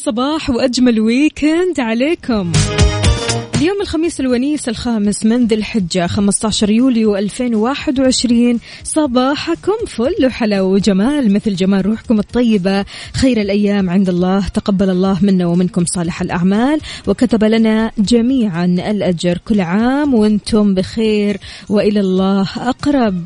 أجمل صباح وأجمل ويكند عليكم. اليوم الخميس الونيس الخامس من ذي الحجة 15 يوليو 2021 صباحكم فل وحلاوة وجمال مثل جمال روحكم الطيبة. خير الأيام عند الله تقبل الله منا ومنكم صالح الأعمال. وكتب لنا جميعا الأجر كل عام وأنتم بخير وإلى الله أقرب.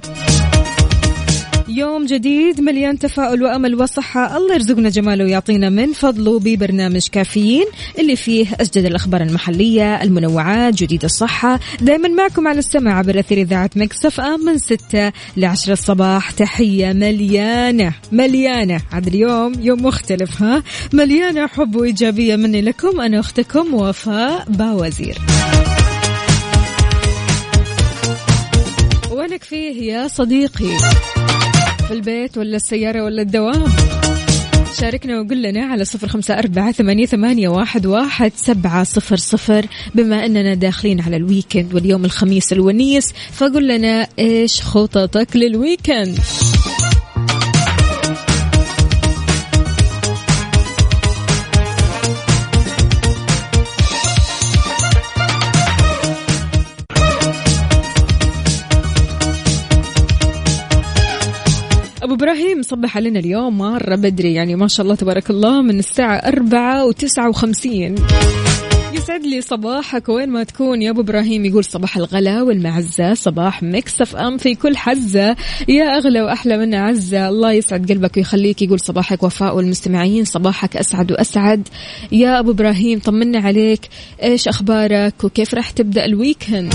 يوم جديد مليان تفاؤل وأمل وصحة. الله يرزقنا جماله ويعطينا من فضله ببرنامج كافيين اللي فيه اجدد الأخبار المحلية المنوعات جديد الصحة. دائما معكم على السمع عبر أثير إذاعة مكسف أم من 6 ل 10 الصباح. تحية مليانة مليانة. هذا اليوم يوم مختلف ها؟ مليانة حب وإيجابية مني لكم أنا أختكم وفاء باوزير. وينك فيه يا صديقي؟ في البيت ولا السيارة ولا الدوام. شاركنا وقول لنا على صفر خمسة أربعة ثمانية, ثمانية واحد, واحد سبعة صفر صفر. بما أننا داخلين على ال weekend واليوم الخميس الونيس فقول لنا إيش خططك لل weekend. أبو إبراهيم صبح علينا اليوم مرة بدري يعني ما شاء الله تبارك الله من أربعة وتسعة وخمسين. يسعد لي صباحك وين ما تكون. يا أبو إبراهيم يقول صباح الغلا والمعزة صباح Mix FM في كل حزة. يا أغلى وأحلى من عزة. الله يسعد قلبك ويخليك. يقول صباحك وفاء والمستمعين صباحك أسعد وأسعد. يا أبو إبراهيم طمنا عليك. إيش أخبارك وكيف راح تبدأ ال weekend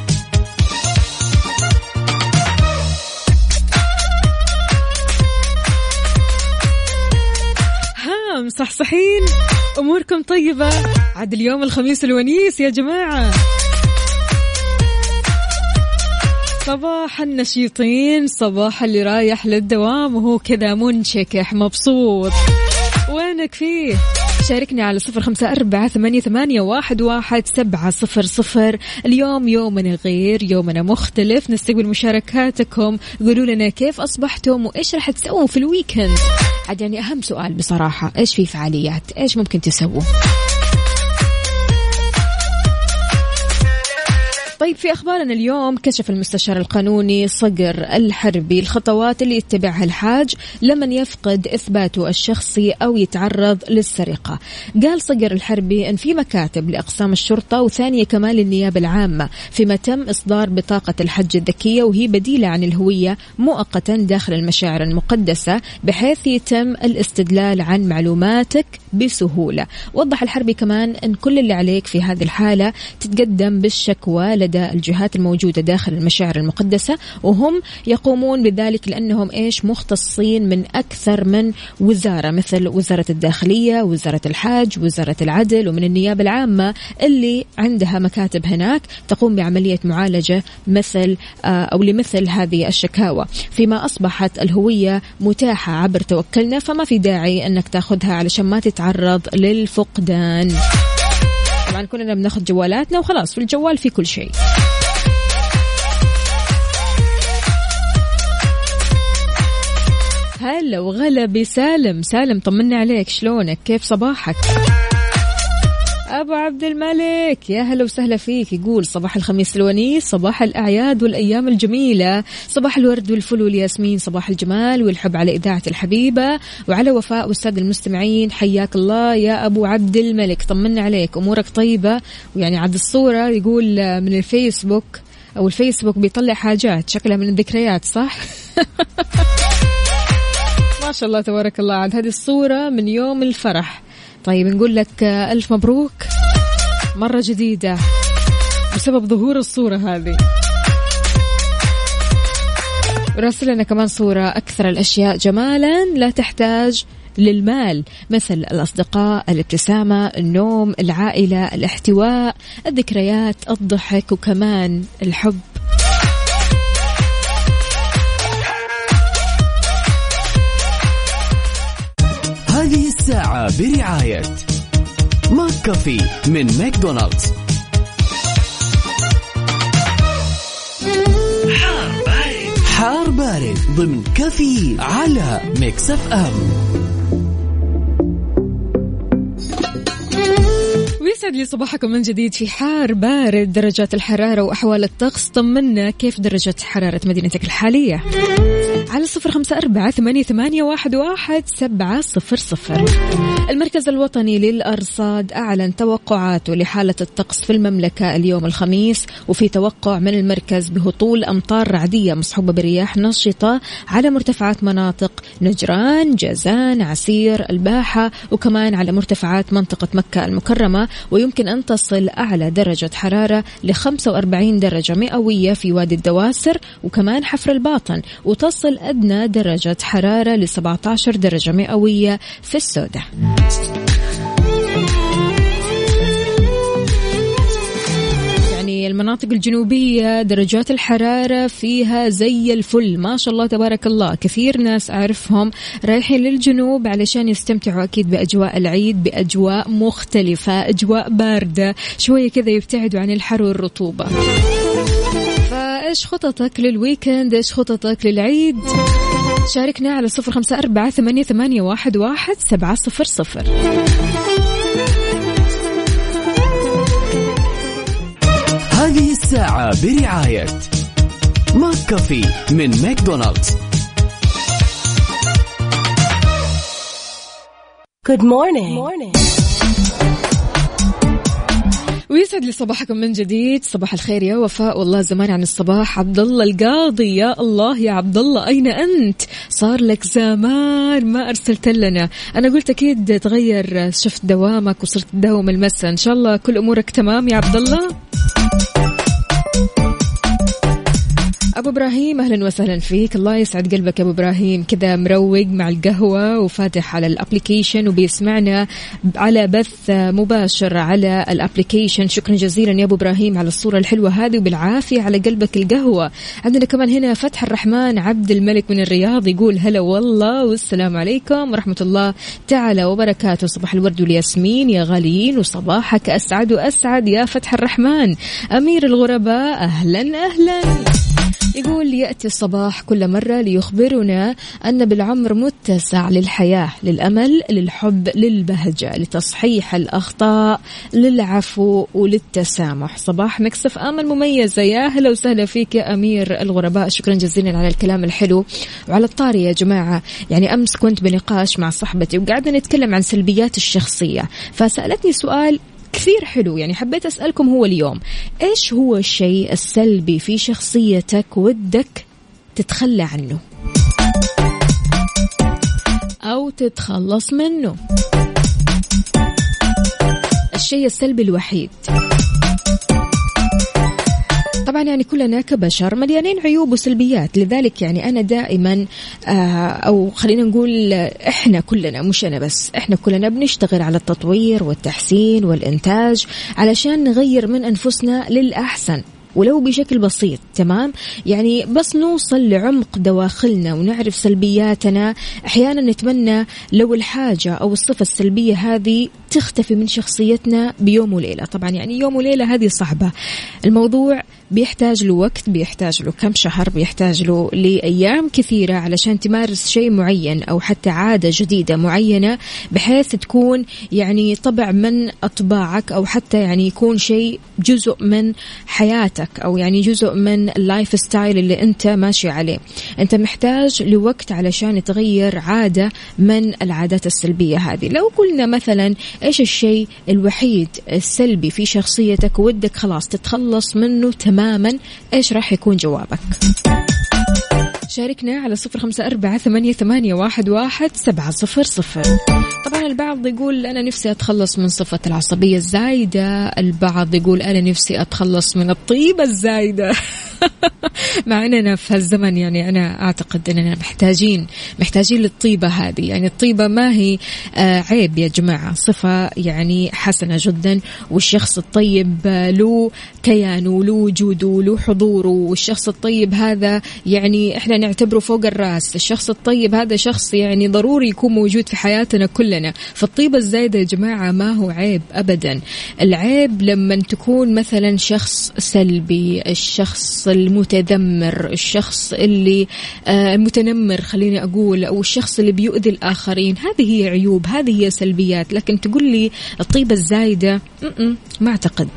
مصحصحين أموركم طيبة. عاد اليوم الخميس الونيس يا جماعة. صباح النشيطين صباح اللي رايح للدوام وهو كذا منشكح مبسوط. وينك فيه؟ شاركني على صفر خمسة أربعة ثمانية, ثمانية واحد, واحد سبعة صفر صفر. اليوم يومنا غير يومنا مختلف. نستقبل مشاركاتكم. قولوا لنا كيف أصبحتم وإيش راح تسووا في الويكند. عاد يعني أهم سؤال بصراحة إيش في فعاليات؟ إيش ممكن تسووا؟ طيب في أخبارنا اليوم كشف المستشار القانوني صقر الحربي الخطوات اللي يتبعها الحاج لمن يفقد إثباته الشخصي أو يتعرض للسرقة. قال صقر الحربي أن في مكاتب لأقسام الشرطة وثانية كمان للنيابة العامة فيما تم إصدار بطاقة الحج الذكية وهي بديلة عن الهوية مؤقتا داخل المشاعر المقدسة بحيث يتم الاستدلال عن معلوماتك بسهولة. وضح الحربي كمان أن كل اللي عليك في هذه الحالة تتقدم بالشكوى لدى الجهات الموجودة داخل المشاعر المقدسة وهم يقومون بذلك لأنهم إيش؟ مختصين من أكثر من وزارة مثل وزارة الداخلية وزارة الحج وزارة العدل ومن النيابة العامة اللي عندها مكاتب هناك تقوم بعملية معالجة مثل آه، أو لمثل هذه الشكاوى. فيما أصبحت الهوية متاحة عبر توكلنا فما في داعي أنك تأخذها علشان ما تتعرض للفقدان. طبعا كلنا بناخذ جوالاتنا وخلاص في الجوال في كل شيء. هلا وغلا بسالم. سالم طمنا عليك شلونك؟ كيف صباحك؟ أبو عبد الملك يا هلا وسهلا فيك. يقول صباح الخميس الونيس صباح الأعياد والأيام الجميلة. صباح الورد والفل والياسمين صباح الجمال والحب على إذاعة الحبيبة. وعلى وفاء والسادة المستمعين حياك الله يا أبو عبد الملك. طمنا عليك أمورك طيبة؟ ويعني عاد الصورة يقول من الفيسبوك أو الفيسبوك بيطلع حاجات شكلها من الذكريات صح؟ ما شاء الله تبارك الله. عاد هذه الصورة من يوم الفرح. طيب نقول لك آه، ألف مبروك. مرة جديدة بسبب ظهور الصورة هذه. وراسل لنا كمان صورة أكثر الأشياء. جمالا لا تحتاج للمال مثل الأصدقاء الابتسامة النوم العائلة الاحتواء الذكريات الضحك وكمان الحب. الساعة برعاية McCafé من ماكدونالدز. حار بارد. ضمن كافيين على Mix FM. ويسعد لي صباحكم من جديد. في حار بارد درجات الحرارة وأحوال الطقس طمنا. كيف درجة حرارة مدينتك الحالية؟ على صفر خمسة أربعة ثمانية واحد, واحد سبعة صفر صفر. المركز الوطني للأرصاد أعلن توقعاته لحالة الطقس في المملكة اليوم الخميس وفي توقع من المركز بهطول أمطار رعدية مصحوبة برياح نشطة على مرتفعات مناطق نجران جازان عسير الباحة وكمان على مرتفعات منطقة مكة المكرمة. ويمكن أن تصل أعلى درجة حرارة ل 45 درجة مئوية في وادي الدواسر وكمان حفر الباطن وتصل أدنى درجة حرارة ل 17 درجة مئوية في السودة. المناطق الجنوبية درجات الحرارة فيها زي الفل. ما شاء الله تبارك الله. كثير ناس أعرفهم رايحين للجنوب علشان يستمتعوا أكيد بأجواء العيد بأجواء مختلفة أجواء باردة. شوية كذا يبتعدوا عن الحر والرطوبة. فإيش خططك لل weekend إيش خططك للعيد؟ شاركنا على صفر خمسة أربعة ثمانية, واحد سبعة صفر صفر. هذه الساعة برعاية McCafé من McDonald's. Good morning. morning. ويسعد لي صباحكم من جديد. صباح الخير يا وفاء. والله زمان عن الصباح. عبد الله القاضي. يا الله يا عبد الله أين أنت؟ صار لك زمان ما أرسلت لنا. أنا قلت أكيد تغير. شفت دوامك وصرت تداوم المساء. إن شاء الله كل أمورك تمام يا عبد الله أبو إبراهيم أهلا وسهلا فيك. الله يسعد قلبك يا أبو إبراهيم. كذا مروق مع القهوة وفاتح على الابلكيشن وبيسمعنا على بث مباشر على الابلكيشن شكرا جزيلا يا أبو إبراهيم على الصورة الحلوة هذه وبالعافية على قلبك القهوة. عندنا كمان هنا فتح الرحمن عبد الملك من الرياض يقول هلا والله والسلام عليكم ورحمة الله تعالى وبركاته. صباح الورد والياسمين يا غاليين وصباحك أسعد وأسعد يا فتح الرحمن. أمير الغرباء أهلا أهلا. يقول يأتي الصباح كل مرة ليخبرنا أن بالعمر متسع للحياة للأمل للحب للبهجة لتصحيح الأخطاء للعفو وللتسامح. صباح مكسف آمل مميزة يا هلا وسهلا فيك يا أمير الغرباء. شكرا جزيلا على الكلام الحلو وعلى الطاري يا جماعة. يعني أمس كنت بنقاش مع صاحبتي وقعدنا نتكلم عن سلبيات الشخصية. فسألتني سؤال كثير حلو. يعني حبيت أسألكم هو اليوم إيش هو الشيء السلبي في شخصيتك ودك تتخلى عنه؟ أو تتخلص منه؟ الشيء السلبي الوحيد. طبعا يعني كلنا كبشر مليانين عيوب وسلبيات لذلك يعني أنا دائما آه، أو خلينا نقول إحنا كلنا مش أنا بس إحنا كلنا بنشتغل على التطوير والتحسين والإنتاج علشان نغير من أنفسنا للأحسن ولو بشكل بسيط تمام؟ يعني بس نوصل لعمق دواخلنا ونعرف سلبياتنا أحيانا نتمنى لو الحاجة أو الصفة السلبية هذه تختفي من شخصيتنا بيوم وليلة. طبعا يعني يوم وليلة هذه صعبة. الموضوع بيحتاج له وقت بيحتاج له كم شهر بيحتاج له لأيام كثيرة علشان تمارس شيء معين أو حتى عادة جديدة معينة بحيث تكون يعني طبع من أطباعك أو حتى يعني يكون شيء جزء من حياتك أو يعني جزء من ال lifestyle اللي أنت ماشي عليه. أنت محتاج لوقت علشان تغير عادة من العادات السلبية هذه. لو قلنا مثلا إيش الشيء الوحيد السلبي في شخصيتك ودك خلاص تتخلص منه تماما؟ إيش راح يكون جوابك؟ شاركنا على صفر خمسة أربعة ثمانية, ثمانية واحد, واحد سبعة صفر صفر. طبعا البعض يقول أنا نفسي أتخلص من صفة العصبية الزايدة البعض يقول أنا نفسي أتخلص من الطيبة الزايدة. مع أننا في هالزمن يعني أنا أعتقد أننا محتاجين محتاجين للطيبة هذه. يعني الطيبة ما هي آه، عيب يا جماعة. صفة يعني حسنة جدا. والشخص الطيب آه، له كيانه له وجوده له حضوره والشخص الطيب هذا يعني إحنا نعتبره فوق الرأس. الشخص الطيب هذا شخص يعني ضروري يكون موجود في حياتنا كلنا. فالطيبة الزايدة يا جماعة ما هو عيب أبدا. العيب لما تكون مثلا شخص سلبي الشخص المتذمر الشخص اللي آه، المتنمر خليني أقول أو الشخص اللي بيؤذي الآخرين. هذه هي عيوب هذه هي سلبيات. لكن تقول لي الطيبة الزايدة ما أعتقد.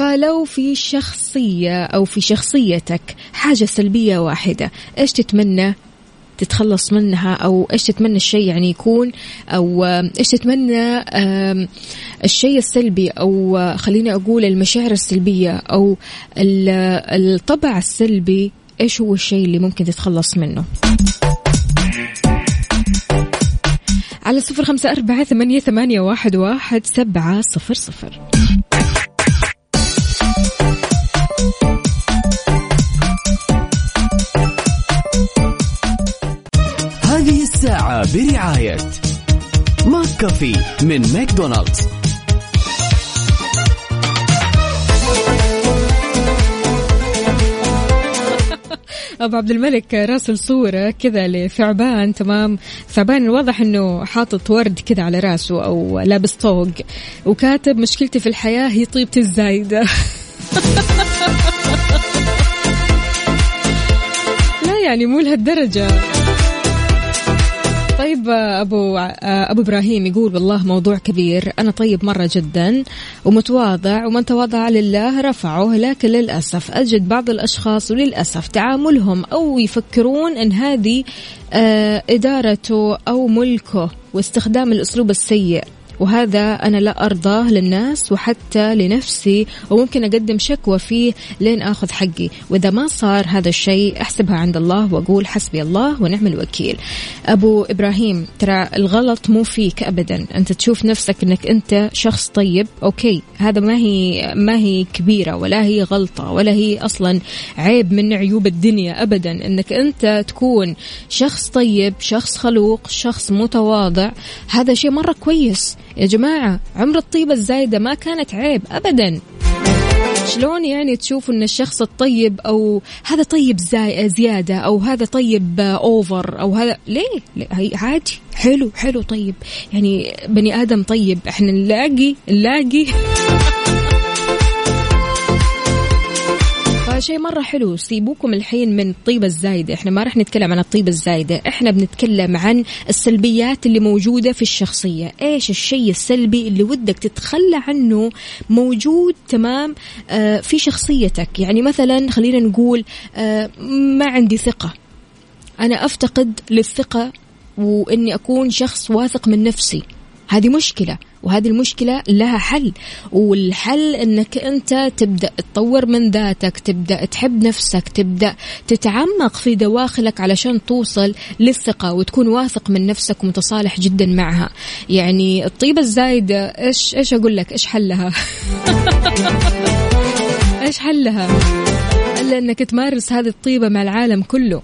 فلو في شخصية أو في شخصيتك حاجة سلبية واحدة إيش تتمنى؟ تتخلص منها أو إيش تتمنى الشيء يعني يكون آم، إيش تتمنى الشيء السلبي أو آه، خليني أقول المشاعر السلبية أو ال- الطبع السلبي إيش هو الشيء اللي ممكن تتخلص منه؟ على صفر خمسة أربعة ثمانية, ثمانية واحد, واحد سبعة صفر صفر. الساعة برعاية McCafé من ماكدونالدز. أبو عبد الملك راسل صورة كذا لثعبان تمام؟ ثعبان الواضح إنه حاطط ورد كذا على راسه أو لابس طوق. وكاتب مشكلتي في الحياة هي طيبتي الزايدة. لا يعني مو لهالدرجة. طيب أبو أبو إبراهيم يقول والله موضوع كبير. أنا طيب مرة جدا ومتواضع ومن تواضع لله رفعه لكن للأسف أجد بعض الأشخاص وللأسف تعاملهم أو يفكرون إن هذه آه، إدارته أو ملكه واستخدام الأسلوب السيء. وهذا أنا لا أرضاه للناس وحتى لنفسي وممكن أقدم شكوى فيه لين أخذ حقي. وإذا ما صار هذا الشيء أحسبها عند الله وأقول حسبي الله ونعم الوكيل. أبو إبراهيم ترى الغلط مو فيك أبدا. أنت تشوف نفسك أنك أنت شخص طيب أوكي. هذا ما هي ما هي كبيرة ولا هي غلطة ولا هي أصلا عيب من عيوب الدنيا أبدا. أنك أنت تكون شخص طيب شخص خلوق شخص متواضع هذا شيء مرة كويس. يا جماعة عمر الطيبة الزايدة ما كانت عيب أبدا شلون يعني تشوف إن الشخص الطيب أو هذا طيب زي زيادة أو هذا طيب اوفر أو هذا ليه؟ ليه؟ عادي حلو حلو طيب يعني بني آدم طيب إحنا نلاقي نلاقي فشيء مرة حلو. سيبوكم الحين من الطيبة الزايدة. إحنا ما راح نتكلم عن الطيبة الزايدة. إحنا بنتكلم عن السلبيات اللي موجودة في الشخصية. إيش الشيء السلبي اللي ودك تتخلى عنه موجود تمام؟ آه في شخصيتك. يعني مثلا خلينا نقول آه ما عندي ثقة. أنا أفتقد للثقة وإني أكون شخص واثق من نفسي. هذه مشكلة وهذه المشكلة لها حل. والحل إنك أنت تبدأ تطور من ذاتك تبدأ تحب نفسك تبدأ تتعمق في دواخلك علشان توصل للثقة وتكون واثق من نفسك ومتصالح جدا معها. يعني الطيبة الزايدة إيش إيش أقول لك؟ إيش حلها؟ إيش حلها؟ إلا إنك تمارس هذه الطيبة مع العالم كله.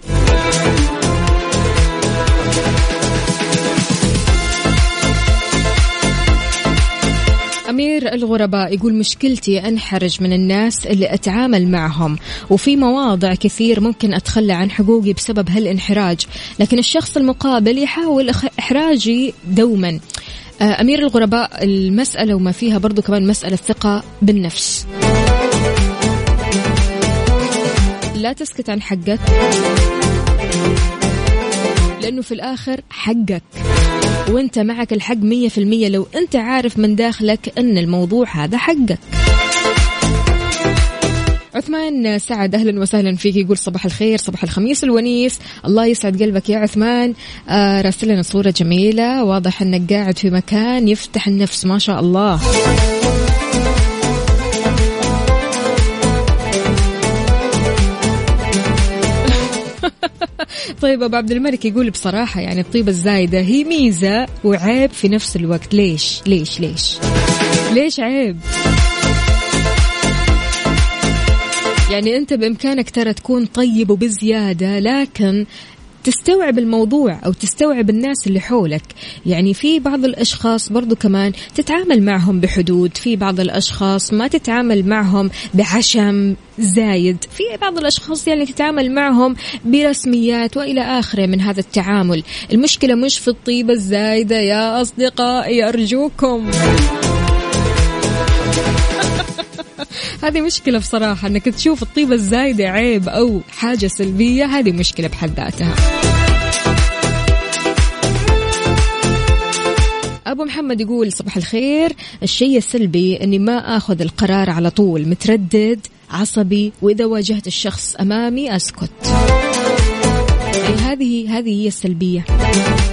أمير الغرباء يقول مشكلتي أنحرج من الناس اللي أتعامل معهم وفي مواضع كثير ممكن أتخلى عن حقوقي بسبب هالانحراج لكن الشخص المقابل يحاول إحراجي دوما. آه، أمير الغرباء المسألة وما فيها برضو كمان مسألة ثقة بالنفس. لا تسكت عن حقك لأنه في الآخر حقك. وانت معك الحق مية في المية لو انت عارف من داخلك ان الموضوع هذا حقك. عثمان سعد أهلا وسهلا فيك. يقول صباح الخير صباح الخميس الونيس. الله يسعد قلبك يا عثمان. آه راسل لنا صورة جميلة. واضح إنك قاعد في مكان يفتح النفس ما شاء الله. طيب أبو عبد الملك يقول بصراحة يعني الطيبة الزايدة هي ميزة وعيب في نفس الوقت. ليش؟ ليش؟ ليش؟ ليش عيب؟ يعني أنت بإمكانك ترى تكون طيب وبزيادة لكن تستوعب الموضوع أو تستوعب الناس اللي حولك. يعني في بعض الأشخاص برضو كمان تتعامل معهم بحدود. في بعض الأشخاص ما تتعامل معهم بعشم زايد. في بعض الأشخاص يعني تتعامل معهم برسميات وإلى آخره من هذا التعامل. المشكلة مش في الطيبة الزايدة يا أصدقائي أرجوكم. هذه مشكلة بصراحة إنك تشوف الطيبة الزايدة عيب أو حاجة سلبية هذه مشكلة بحد ذاتها. أبو محمد يقول صباح الخير. الشيء السلبي أني ما أخذ القرار على طول متردد عصبي وإذا واجهت الشخص أمامي أسكت. يعني هذه هذه هي السلبية.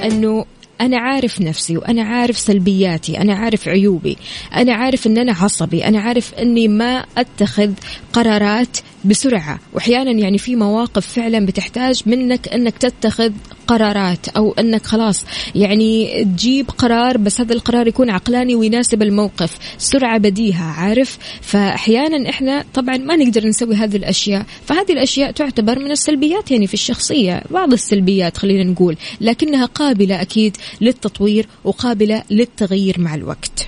أنه أنا عارف نفسي وأنا عارف سلبياتي أنا عارف عيوبي أنا عارف أن أنا عصبي أنا عارف أني ما أتخذ قرارات بسرعة. وأحيانا يعني في مواقف فعلا بتحتاج منك أنك تتخذ قرارات أو أنك خلاص يعني تجيب قرار بس هذا القرار يكون عقلاني ويناسب الموقف سرعة بديهة عارف؟ فأحيانا إحنا طبعا ما نقدر نسوي هذه الأشياء. فهذه الأشياء تعتبر من السلبيات يعني في الشخصية بعض السلبيات خلينا نقول لكنها قابلة أكيد للتطوير وقابلة للتغيير مع الوقت.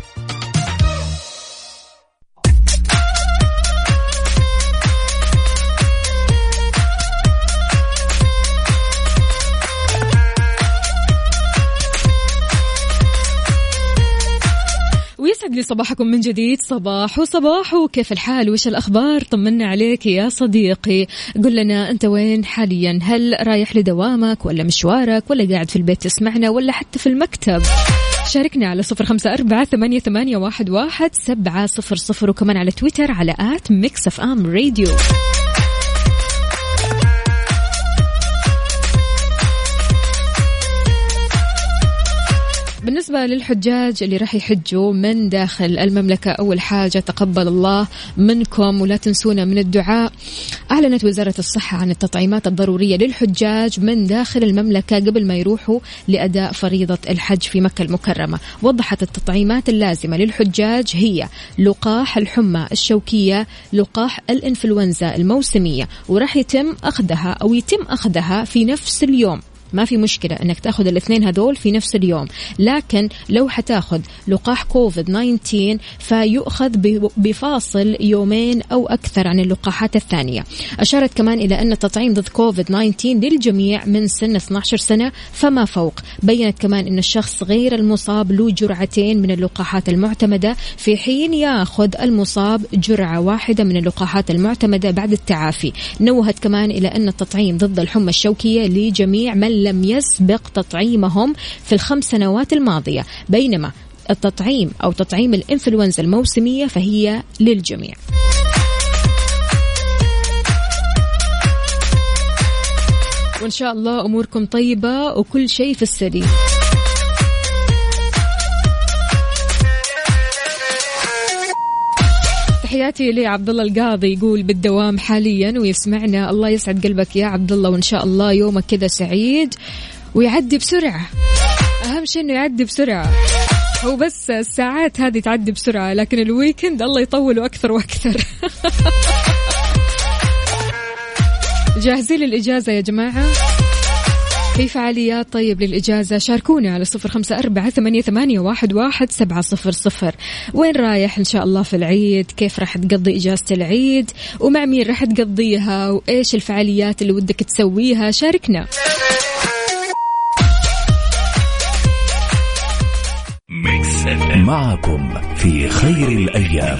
لي صباحكم من جديد. صباح وصباح وكيف الحال؟ وش الأخبار؟ طمنا عليك يا صديقي. قل لنا أنت وين حاليا؟ هل رايح لدوامك ولا مشوارك ولا قاعد في البيت تسمعنا ولا حتى في المكتب؟ شاركنا على صفر خمسة أربعة ثمانية, ثمانية واحد, واحد سبعة صفر صفر وكمان على تويتر على at Mix FM Radio. بالنسبة للحجاج اللي راح يحجوا من داخل المملكة أول حاجة تقبل الله منكم ولا تنسونا من الدعاء. أعلنت وزارة الصحة عن التطعيمات الضرورية للحجاج من داخل المملكة قبل ما يروحوا لأداء فريضة الحج في مكة المكرمة. وضحت التطعيمات اللازمة للحجاج هي لقاح الحمى الشوكية لقاح الإنفلونزا الموسمية وراح يتم أخذها أو يتم أخذها في نفس اليوم. ما في مشكلة إنك تأخذ الاثنين هذول في نفس اليوم. لكن لو حتأخذ لقاح كوفيد 19 فيؤخذ بفاصل يومين أو أكثر عن اللقاحات الثانية. أشارت كمان إلى أن التطعيم ضد كوفيد 19 للجميع من سن 12 سنة فما فوق. بينت كمان إن الشخص غير المصاب له جرعتين من اللقاحات المعتمدة في حين يأخذ المصاب جرعة واحدة من اللقاحات المعتمدة بعد التعافي. نوهت كمان إلى أن التطعيم ضد الحمى الشوكية لجميع من لم يسبق تطعيمهم في الخمس سنوات الماضية بينما التطعيم أو تطعيم الإنفلونزا الموسمية فهي للجميع. وإن شاء الله أموركم طيبة وكل شيء في السليم تحياتي لعبد الله القاضي يقول بالدوام حاليا ويسمعنا. الله يسعد قلبك يا عبد الله وإن شاء الله يومك كذا سعيد ويعدي بسرعة. أهم شيء إنه يعدي بسرعة. هو بس الساعات هذه تعدي بسرعة لكن الويكند الله يطوله أكثر وأكثر. جاهزين للإجازة يا جماعة؟ في فعاليات طيب للإجازة. شاركونا على صفر خمسة أربعة ثمانية, ثمانية واحد, واحد سبعة صفر صفر. وين رايح إن شاء الله في العيد؟ كيف راح تقضي إجازة العيد؟ ومع مين راح تقضيها؟ وإيش الفعاليات اللي ودك تسويها؟ شاركنا. معكم في خير الأيام.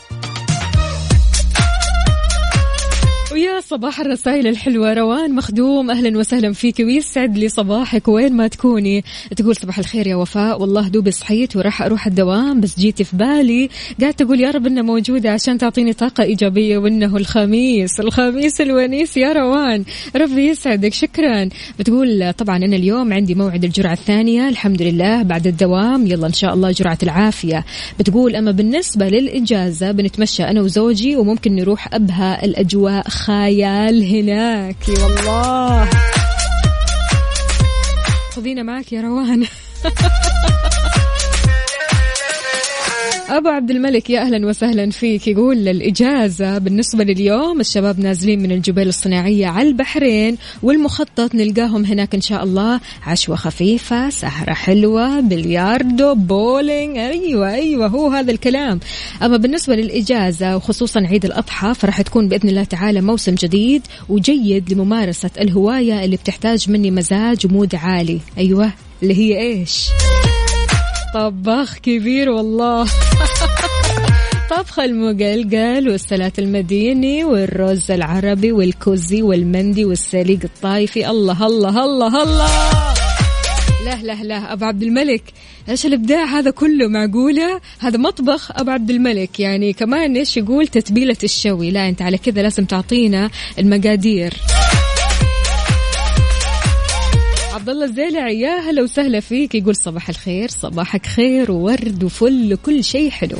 ويا صباح الرسائل الحلوة. روان مخدوم أهلا وسهلا فيك. ويسعد لي صباحك. وين ما تكوني. تقول صباح الخير يا وفاء. والله دوبي صحيت وراح أروح الدوام بس جيتي في بالي. قاعد تقول يا رب إنها موجودة عشان تعطيني طاقة إيجابية وإنه الخميس. الخميس الونيس يا روان. ربي يسعدك. شكرا. بتقول طبعا أنا اليوم عندي موعد الجرعة الثانية. الحمد لله. بعد الدوام. يلا إن شاء الله جرعة العافية. بتقول أما بالنسبة للإجازة بنتمشى أنا وزوجي وممكن نروح أبها الأجواء خيال هناك والله خذينا معك يا روان. أبو عبد الملك يا أهلا وسهلا فيك يقول الإجازة بالنسبة لليوم الشباب نازلين من الجبال الصناعية على البحرين والمخطط نلقاهم هناك إن شاء الله. عشوة خفيفة سهرة حلوة بلياردو بولينج أيوة أيوة هو هذا الكلام. أما بالنسبة للإجازة وخصوصا عيد الأضحى فراح تكون بإذن الله تعالى موسم جديد وجيد لممارسة الهواية اللي بتحتاج مني مزاج ومود عالي. أيوة اللي هي إيش؟ طباخ كبير والله. طبخ المقلقل والسلات المديني والرز العربي والكوزي والمندي والسليق الطايفي. الله الله الله الله. لا لا لا أبو عبد الملك إيش الإبداع هذا كله معقولة؟ هذا مطبخ أبو عبد الملك. يعني كمان إيش يقول تتبيلة الشوي؟ لا أنت على كذا لازم تعطينا المقادير. عبد الله الزيلعي يا هلا وسهلا فيك. يقول صباح الخير صباحك خير وورد وفل وكل شيء حلو.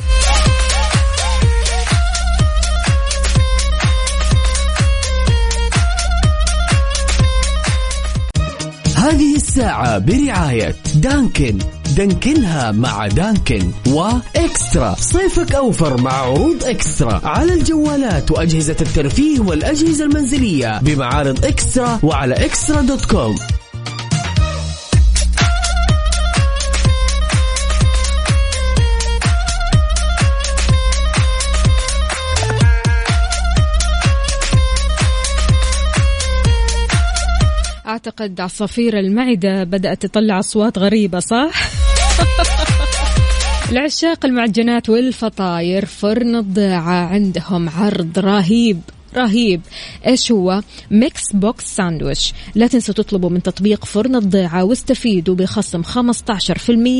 هذه الساعة برعاية Dunkin'. Dunkin ها مع Dunkin' و eXtra. صيفك أوفر مع عروض eXtra. على الجوالات وأجهزة الترفيه والأجهزة المنزلية بمعارض eXtra وعلى eXtra dot com. أعتقد عصافير المعدة بدأت تطلع أصوات غريبة صح؟ العشاق المعجنات والفطاير فرن الضيعة عندهم عرض رهيب رهيب. إيش هو؟ mix box ساندويش لا تنسوا تطلبوا من تطبيق فرن الضيعة واستفيدوا بخصم 15%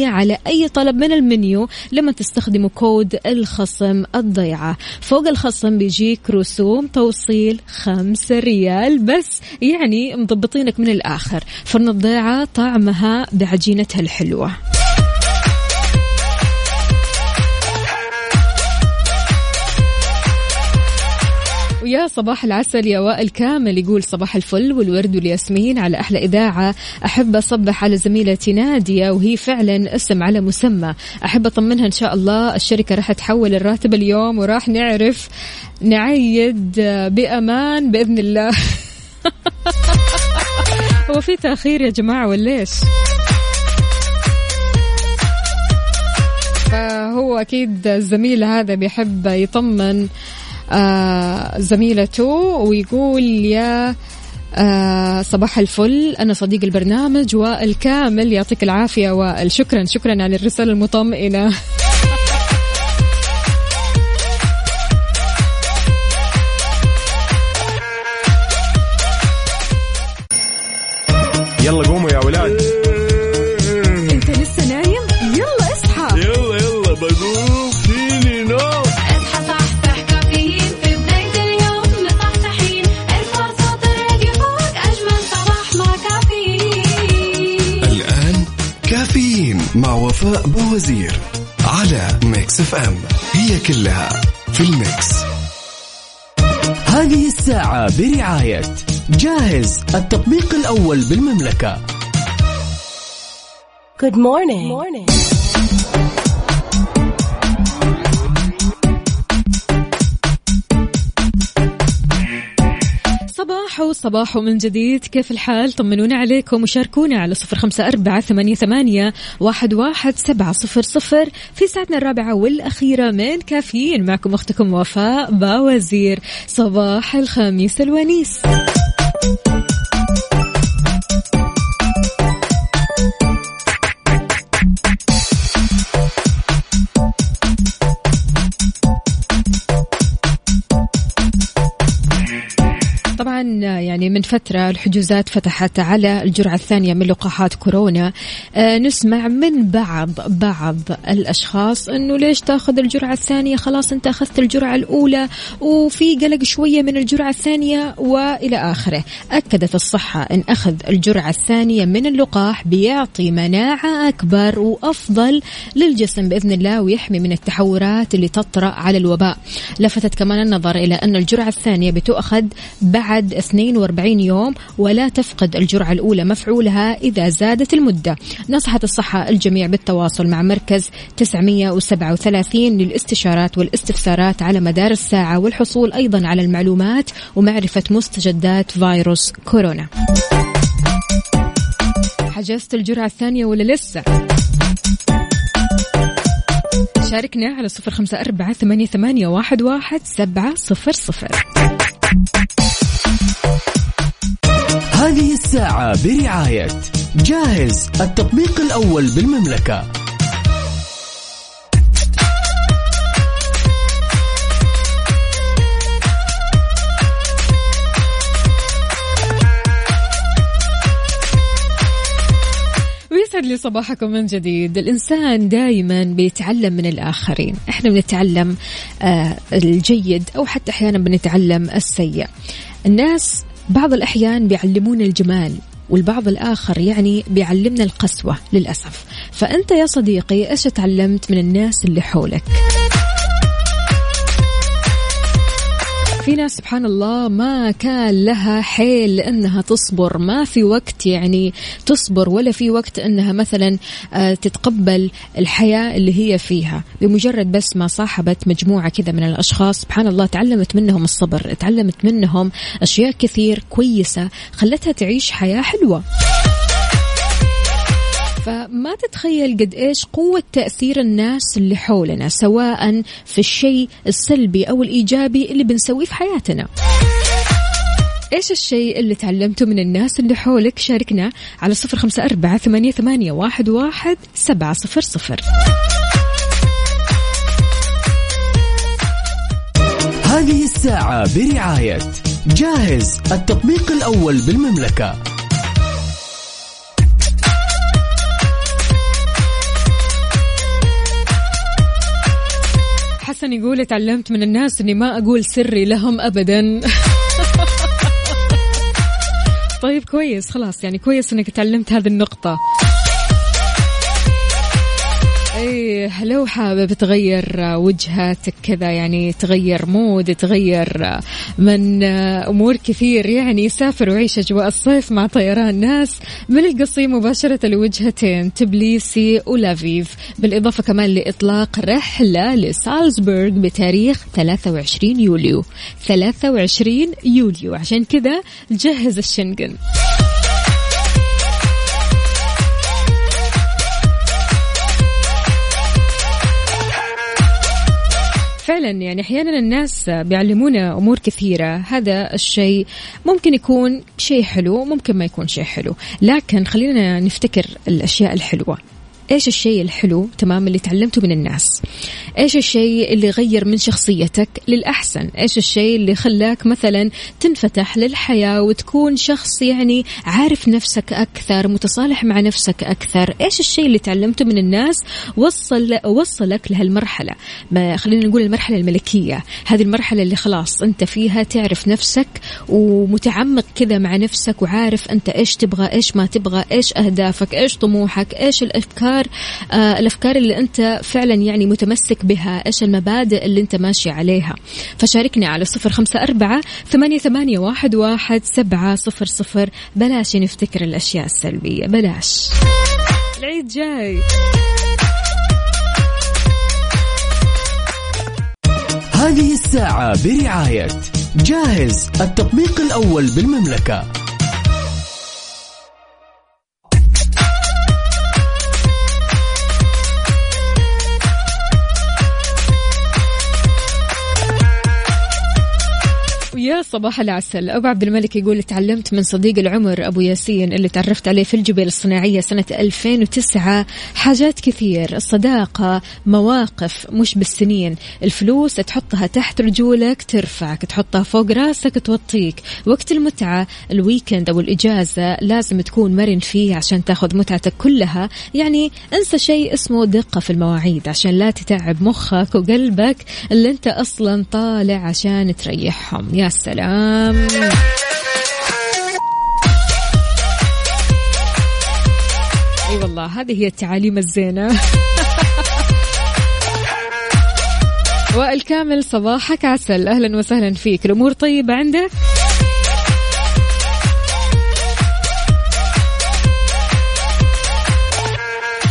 على أي طلب من المنيو لما تستخدموا كود الخصم الضيعة. فوق الخصم بيجيك رسوم توصيل 5 ريال بس يعني مضبطينك من الآخر. فرن الضيعة طعمها بعجينتها الحلوة. ويا صباح العسل يا وائل كامل. يقول صباح الفل والورد والياسمين على أحلى إذاعة. أحب أصبح على زميلتي نادية وهي فعلا اسم على مسمى. أحب أطمنها إن شاء الله الشركة راح تحول الراتب اليوم وراح نعرف نعيد بأمان بإذن الله. هو في تأخير يا جماعة ولا إيش؟ فهو أكيد الزميل هذا بيحب يطمن زميلته ويقول يا آه صباح الفل. أنا صديق البرنامج وائل كامل يعطيك العافية وائل. شكرا شكرا على الرسالة المطمئنة. يلا قوموا يا ولاد. وفاء بوزير على Mix FM هي كلها في ال mix هذه الساعة برعاية جاهز التطبيق الأول بالمملكة Good morning. morning. صباح صباح من جديد. كيف الحال؟ طمنونا عليكم وشاركونا على صفر خمسة أربعة ثمانية, ثمانية واحد, واحد سبعة صفر صفر في ساعتنا الرابعة والأخيرة من كافيين. معكم أختكم وفاء باوزير. صباح الخميس الونيس. طبعا يعني من فترة الحجوزات فتحت على الجرعة الثانية من لقاحات كورونا. آه، نسمع من بعض بعض الأشخاص أنه ليش تأخذ الجرعة الثانية؟ خلاص أنت أخذت الجرعة الأولى وفي قلق شوية من الجرعة الثانية وإلى آخره. أكدت الصحة أن أخذ الجرعة الثانية من اللقاح بيعطي مناعة أكبر وأفضل للجسم بإذن الله ويحمي من التحورات اللي تطرأ على الوباء. لفتت كمان النظر إلى أن الجرعة الثانية بتؤخذ بعد 42 يوم ولا تفقد الجرعة الأولى مفعولها إذا زادت المدة. نصحت الصحة الجميع بالتواصل مع مركز 937 للاستشارات والاستفسارات على مدار الساعة والحصول أيضا على المعلومات ومعرفة مستجدات فيروس كورونا. حجزت الجرعة الثانية ولا لسه؟ شاركنا على صفر خمسة أربعة ثمانية, ثمانية واحد, واحد سبعة صفر صفر. هذه الساعة برعاية جاهز التطبيق الأول بالمملكة. ويسعد لي صباحكم من جديد. الإنسان دائما بيتعلم من الآخرين. إحنا بنتعلم آه الجيد أو حتى أحيانا بنتعلم السيء. الناس بعض الأحيان بيعلمون الجمال والبعض الآخر يعني بيعلمنا القسوة للأسف. فأنت يا صديقي إيش تعلمت من الناس اللي حولك؟ في ناس سبحان الله ما كان لها حيل إنها تصبر. ما في وقت يعني تصبر ولا في وقت إنها مثلا آه، تتقبل الحياة اللي هي فيها. بمجرد بس ما صاحبت مجموعة كذا من الأشخاص سبحان الله تعلمت منهم الصبر تعلمت منهم أشياء كثير كويسة خلتها تعيش حياة حلوة. فما تتخيل قد إيش قوة تأثير الناس اللي حولنا سواء في الشيء السلبي أو الإيجابي اللي بنسويه في حياتنا. إيش الشيء اللي تعلمته من الناس اللي حولك؟ شاركنا على صفر خمسة أربعة ثمانية, ثمانية واحد, واحد سبعة صفر صفر. هذه الساعة برعاية جاهز التطبيق الأول بالمملكة. حسن يقول تعلمت من الناس إني ما أقول سري لهم ابدا. طيب كويس خلاص يعني كويس إنك تعلمت هذه النقطة. إيه لو حابب تغير وجهتك كذا يعني تغير مود تغير من أمور كثير يعني سافر وعيش أجواء الصيف مع طيران ناس من القصيم مباشرة لوجهتين تبليسي ولافيف. بالإضافة كمان لإطلاق رحلة لسالزبورغ بتاريخ 23 يوليو. 23 يوليو. عشان كذا جهز الشنقن فعلا يعني أحيانا الناس بيعلمونا أمور كثيرة. هذا الشيء ممكن يكون شيء حلو ممكن ما يكون شيء حلو. لكن خلينا نفتكر الأشياء الحلوة. إيش الشيء الحلو تمام اللي تعلمته من الناس؟ إيش الشيء اللي غير من شخصيتك للأحسن؟ إيش الشيء اللي خلاك مثلا تنفتح للحياة وتكون شخص يعني عارف نفسك أكثر متصالح مع نفسك أكثر؟ إيش الشيء اللي تعلمته من الناس وصل وصلك لهالمرحلة؟ ما خلينا نقول المرحلة الملكية. هذه المرحلة اللي خلاص أنت فيها تعرف نفسك ومتعمق كذا مع نفسك وعارف أنت إيش تبغى إيش ما تبغى إيش أهدافك إيش طموحك إيش الأفكار آه الأفكار اللي أنت فعلا يعني متمسك بها إيش المبادئ اللي أنت ماشي عليها. فشاركني على صفر خمسة أربعة ثمانية, ثمانية واحد, واحد سبعة صفر صفر. بلاش نفتكر الأشياء السلبية. بلاش. العيد جاي. هذه الساعة برعاية جاهز التطبيق الأول بالمملكة. صباح العسل. أبو عبد الملك يقول تعلمت من صديق العمر أبو ياسين اللي تعرفت عليه في الجبيل الصناعية سنة 2009 حاجات كثير الصداقة مواقف مش بالسنين. الفلوس تحطها تحت رجولك ترفعك تحطها فوق راسك توطيك. وقت المتعة الويكند أو الإجازة لازم تكون مرن فيه عشان تاخذ متعتك كلها. يعني انسى شيء اسمه دقة في المواعيد عشان لا تتعب مخك وقلبك اللي انت أصلا طالع عشان تريحهم. يا سلام. أي والله هذه هي التعاليم الزينة. وائل كامل صباحك عسل. أهلا وسهلا فيك. الأمور طيبة عندك؟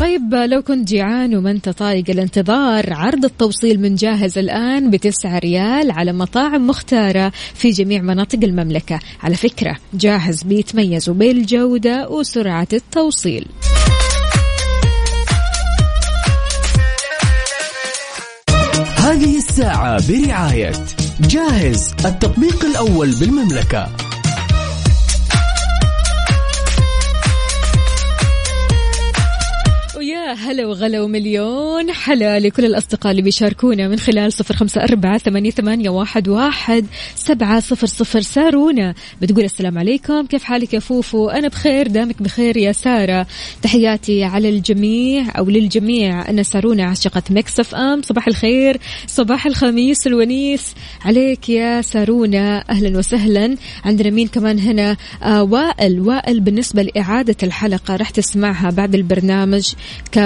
طيب لو كنت جيعان وما أنت طايق الانتظار عرض التوصيل من جاهز الآن بتسعة ريال على مطاعم مختارة في جميع مناطق المملكة. على فكرة جاهز بيتميزوا بالجودة وسرعة التوصيل. هذه الساعة برعاية جاهز التطبيق الأول بالمملكة. هلا وغلا ومليون حلا لكل الأصدقاء اللي بيشاركونا من خلال صفر خمسة أربعة ثمانية, واحد, واحد سبعة صفر صفر. سارونا بتقول السلام عليكم. كيف حالك يا فوفو؟ أنا بخير دامك بخير يا سارة. تحياتي على الجميع أو للجميع. أنا سارونا عاشقة Mix FM. صباح الخير صباح الخميس الونيس. عليك يا سارونا. أهلا وسهلا. عندنا مين كمان هنا؟ آه وائل. وائل بالنسبة لإعادة الحلقة راح تسمعها بعد البرنامج.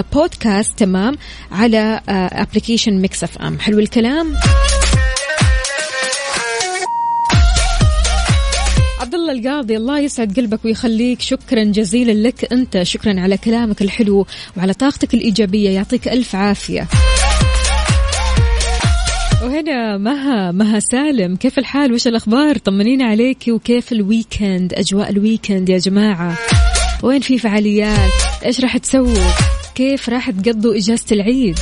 كبودكاست تمام على application Mix FM حلو الكلام؟ عبد الله القاضي الله يسعد قلبك ويخليك. شكرا جزيلا لك أنت. شكرا على كلامك الحلو وعلى طاقتك الإيجابية. يعطيك ألف عافية. وهنا مها مها سالم. كيف الحال؟ وش الأخبار؟ طمنينا عليك وكيف ال weekend؟ أجواء ال weekend يا جماعة. وين في فعاليات؟ إيش راح تسووا كيف راح تقضوا إجازة العيد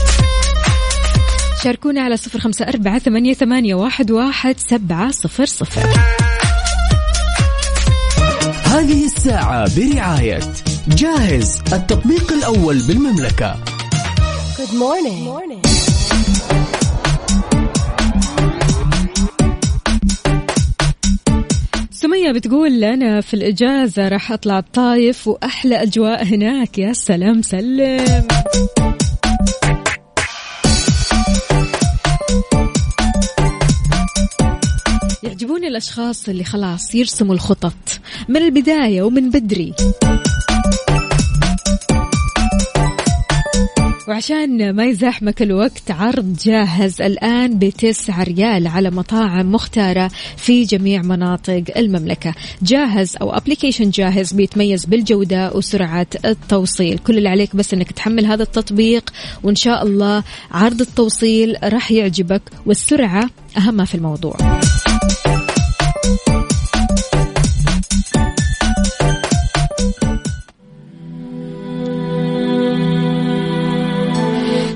شاركونا على صفر خمسة أربعة ثمانية, ثمانية واحد, واحد سبعة صفر صفر هذه الساعة برعاية جاهز التطبيق الأول بالمملكة Good morning. Good morning. سمية بتقول أنا في الإجازة راح أطلع الطايف وأحلى أجواء هناك. يا سلام سلم. يعجبوني الأشخاص اللي خلاص يرسموا الخطط من البداية ومن بدري. وعشان ما يزاحمك الوقت عرض جاهز الآن بتسعة ريال على مطاعم مختارة في جميع مناطق المملكة. جاهز أو أبليكيشن جاهز بيتميز بالجودة وسرعة التوصيل. كل اللي عليك بس أنك تحمل هذا التطبيق وإن شاء الله عرض التوصيل راح يعجبك والسرعة أهم في الموضوع.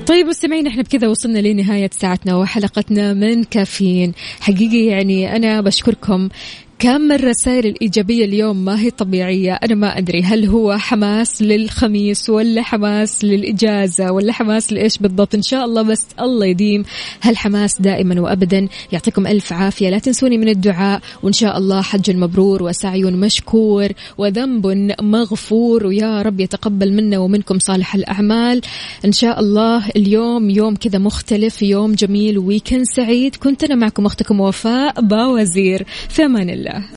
طيب مستمعين إحنا بكذا وصلنا لنهاية ساعتنا وحلقتنا من كافيين. حقيقي يعني أنا بشكركم كم الرسائل الإيجابية اليوم؟ ما هي طبيعية. أنا ما أدري. هل هو حماس للخميس ولا حماس للإجازة ولا حماس لإيش بالضبط؟ إن شاء الله بس الله يديم هالحماس دائما وأبدا. يعطيكم ألف عافية. لا تنسوني من الدعاء. وإن شاء الله حج مبرور وسعي مشكور وذنب مغفور. ويا رب يتقبل منا ومنكم صالح الأعمال. إن شاء الله اليوم يوم كذا مختلف يوم جميل ويكند سعيد. كنت أنا معكم أختكم وفاء باوزير. في أمان الله. Yeah.